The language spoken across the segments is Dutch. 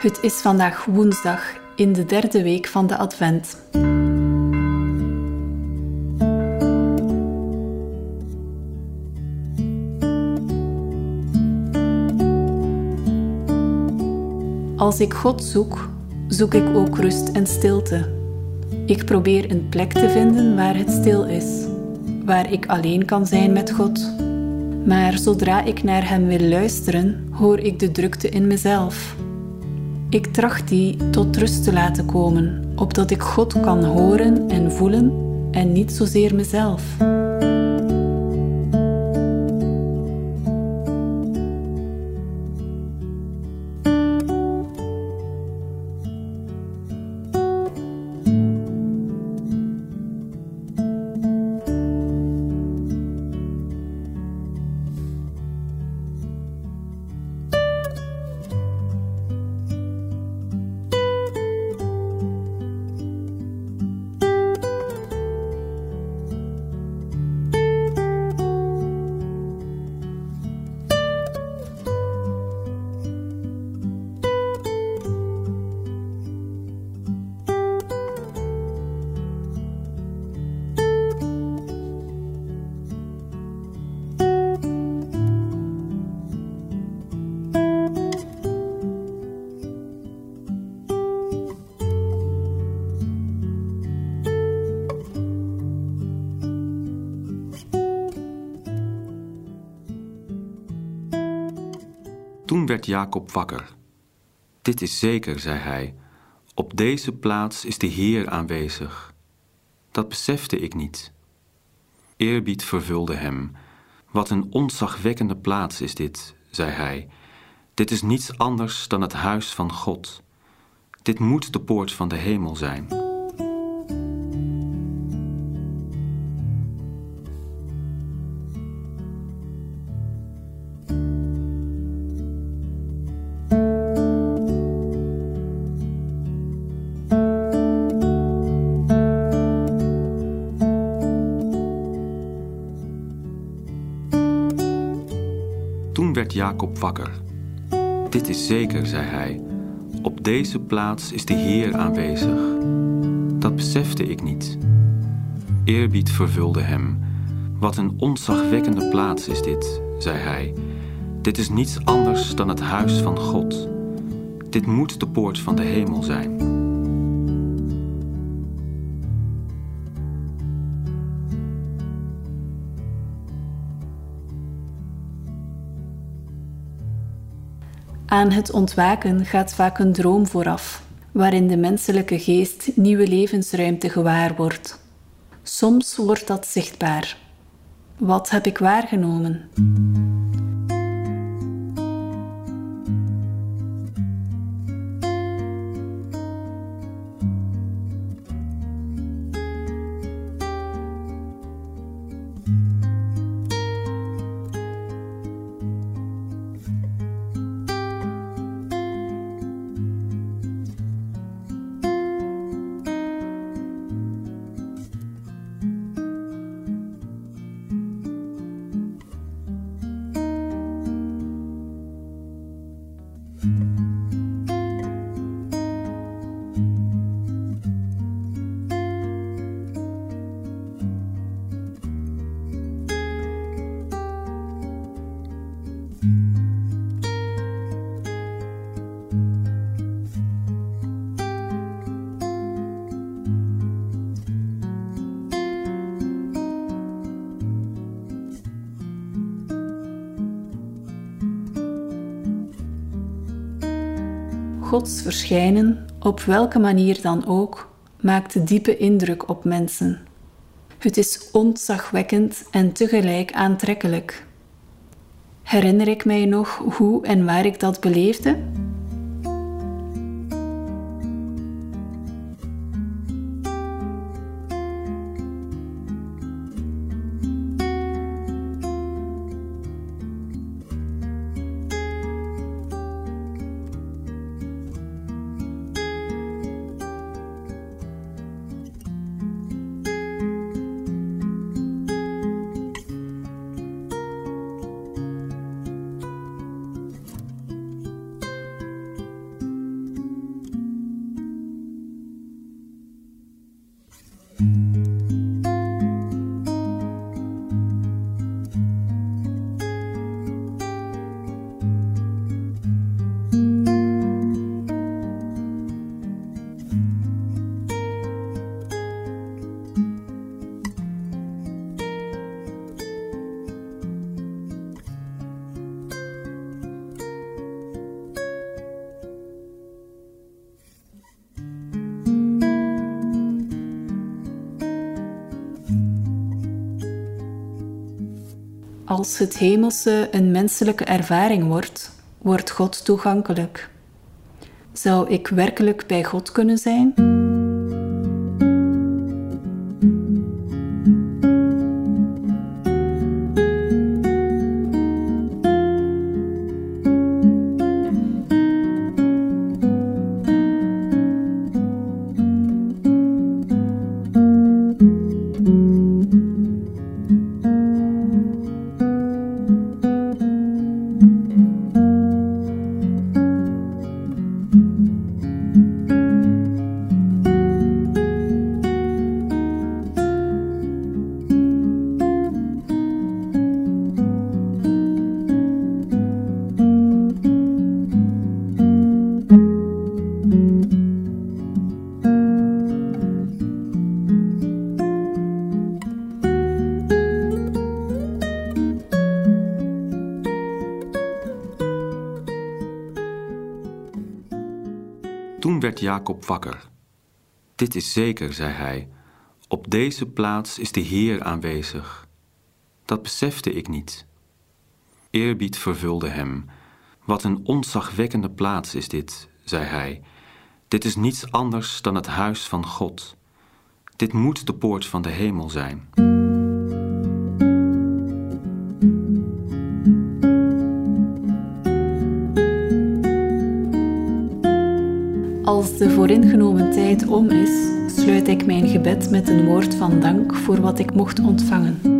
Het is vandaag woensdag in de derde week van de Advent. Als ik God zoek, zoek ik ook rust en stilte. Ik probeer een plek te vinden waar het stil is, waar ik alleen kan zijn met God. Maar zodra ik naar Hem wil luisteren, hoor ik de drukte in mezelf. Ik tracht die tot rust te laten komen, opdat ik God kan horen en voelen en niet zozeer mezelf. Werd Jacob wakker. Dit is zeker, zei hij. Op deze plaats is de Heer aanwezig. Dat besefte ik niet. Eerbied vervulde hem. Wat een ontzagwekkende plaats is dit, zei hij. Dit is niets anders dan het huis van God. Dit moet de poort van de hemel zijn. Jacob wakker. Dit is zeker, zei hij. Op deze plaats is de Heer aanwezig. Dat besefte ik niet. Eerbied vervulde hem. Wat een ontzagwekkende plaats is dit, zei hij. Dit is niets anders dan het huis van God. Dit moet de poort van de hemel zijn. Aan het ontwaken gaat vaak een droom vooraf, waarin de menselijke geest nieuwe levensruimte gewaar wordt. Soms wordt dat zichtbaar. Wat heb ik waargenomen? Gods verschijnen, op welke manier dan ook, maakt diepe indruk op mensen. Het is ontzagwekkend en tegelijk aantrekkelijk. Herinner ik mij nog hoe en waar ik dat beleefde? Als het hemelse een menselijke ervaring wordt, wordt God toegankelijk. Zou ik werkelijk bij God kunnen zijn? Toen werd Jacob wakker. Dit is zeker, zei hij. Op deze plaats is de Heer aanwezig. Dat besefte ik niet. Eerbied vervulde hem. Wat een onzagwekkende plaats is dit, zei hij. Dit is niets anders dan het huis van God. Dit moet de poort van de hemel zijn. Als de vooringenomen tijd om is, sluit ik mijn gebed met een woord van dank voor wat ik mocht ontvangen.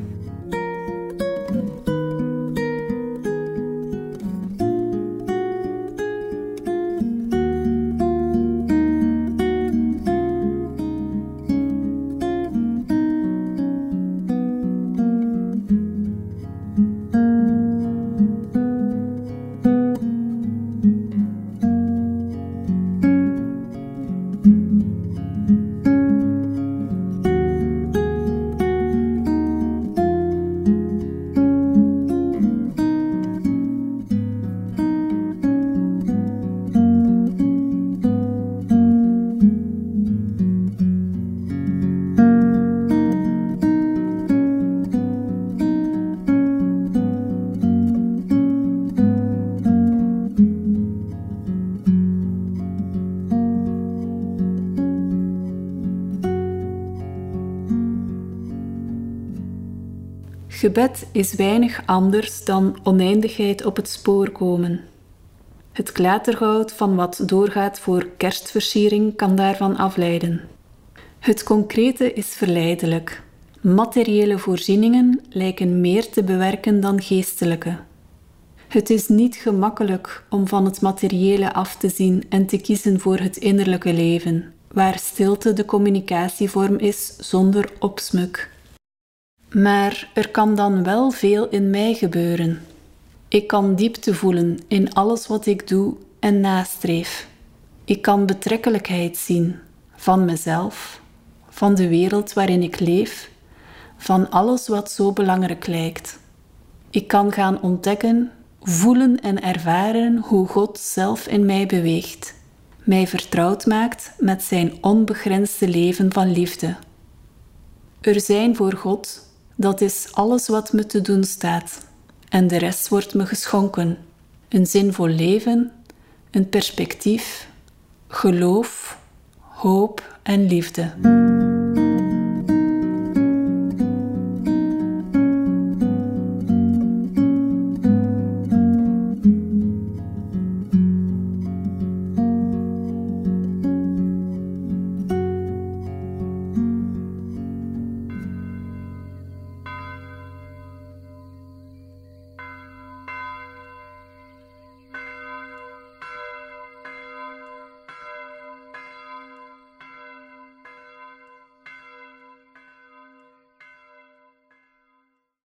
Gebed is weinig anders dan oneindigheid op het spoor komen. Het klatergoud van wat doorgaat voor kerstversiering kan daarvan afleiden. Het concrete is verleidelijk. Materiële voorzieningen lijken meer te bewerken dan geestelijke. Het is niet gemakkelijk om van het materiële af te zien en te kiezen voor het innerlijke leven, waar stilte de communicatievorm is zonder opsmuk. Maar er kan dan wel veel in mij gebeuren. Ik kan diepte voelen in alles wat ik doe en nastreef. Ik kan betrekkelijkheid zien van mezelf, van de wereld waarin ik leef, van alles wat zo belangrijk lijkt. Ik kan gaan ontdekken, voelen en ervaren hoe God zelf in mij beweegt, mij vertrouwd maakt met zijn onbegrensde leven van liefde. Er zijn voor God dat is alles wat me te doen staat. en de rest wordt me geschonken. Een zinvol leven, een perspectief, geloof, hoop en liefde.